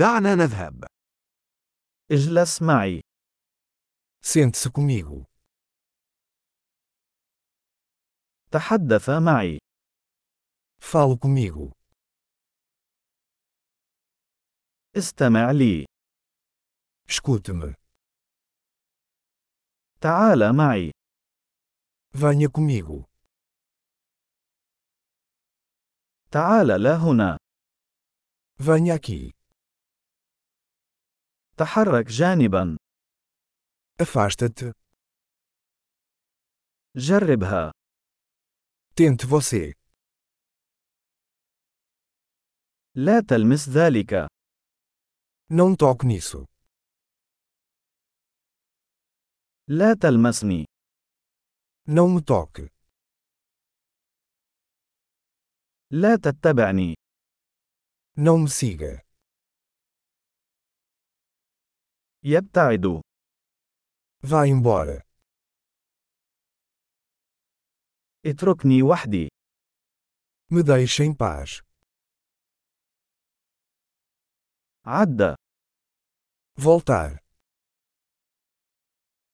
دعنا نذهب. اجلس معي. Sente-se comigo. تحدث معي. Fale comigo. استمع لي. Escute-me. تعال معي. Venha comigo. تعال لا هنا. Venha aqui. تحرك جانبا. Afasta-te. جربها. Tente você. لا تلمس ذلك. Não toque nisso. لا تلمسني. Não me toque. لا تتبعني. Não me siga. يبتعد. Vá embora. اتركني وحدي. Me deixe em paz. عد. Voltar.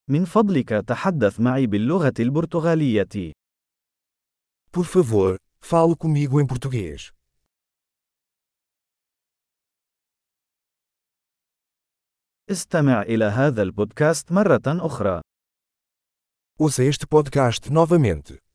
من فضلك تحدث معي باللغة البرتغالية. Por favor, fale comigo em português. استمع إلى هذا البودكاست مرة أخرى. Ouça este podcast novamente.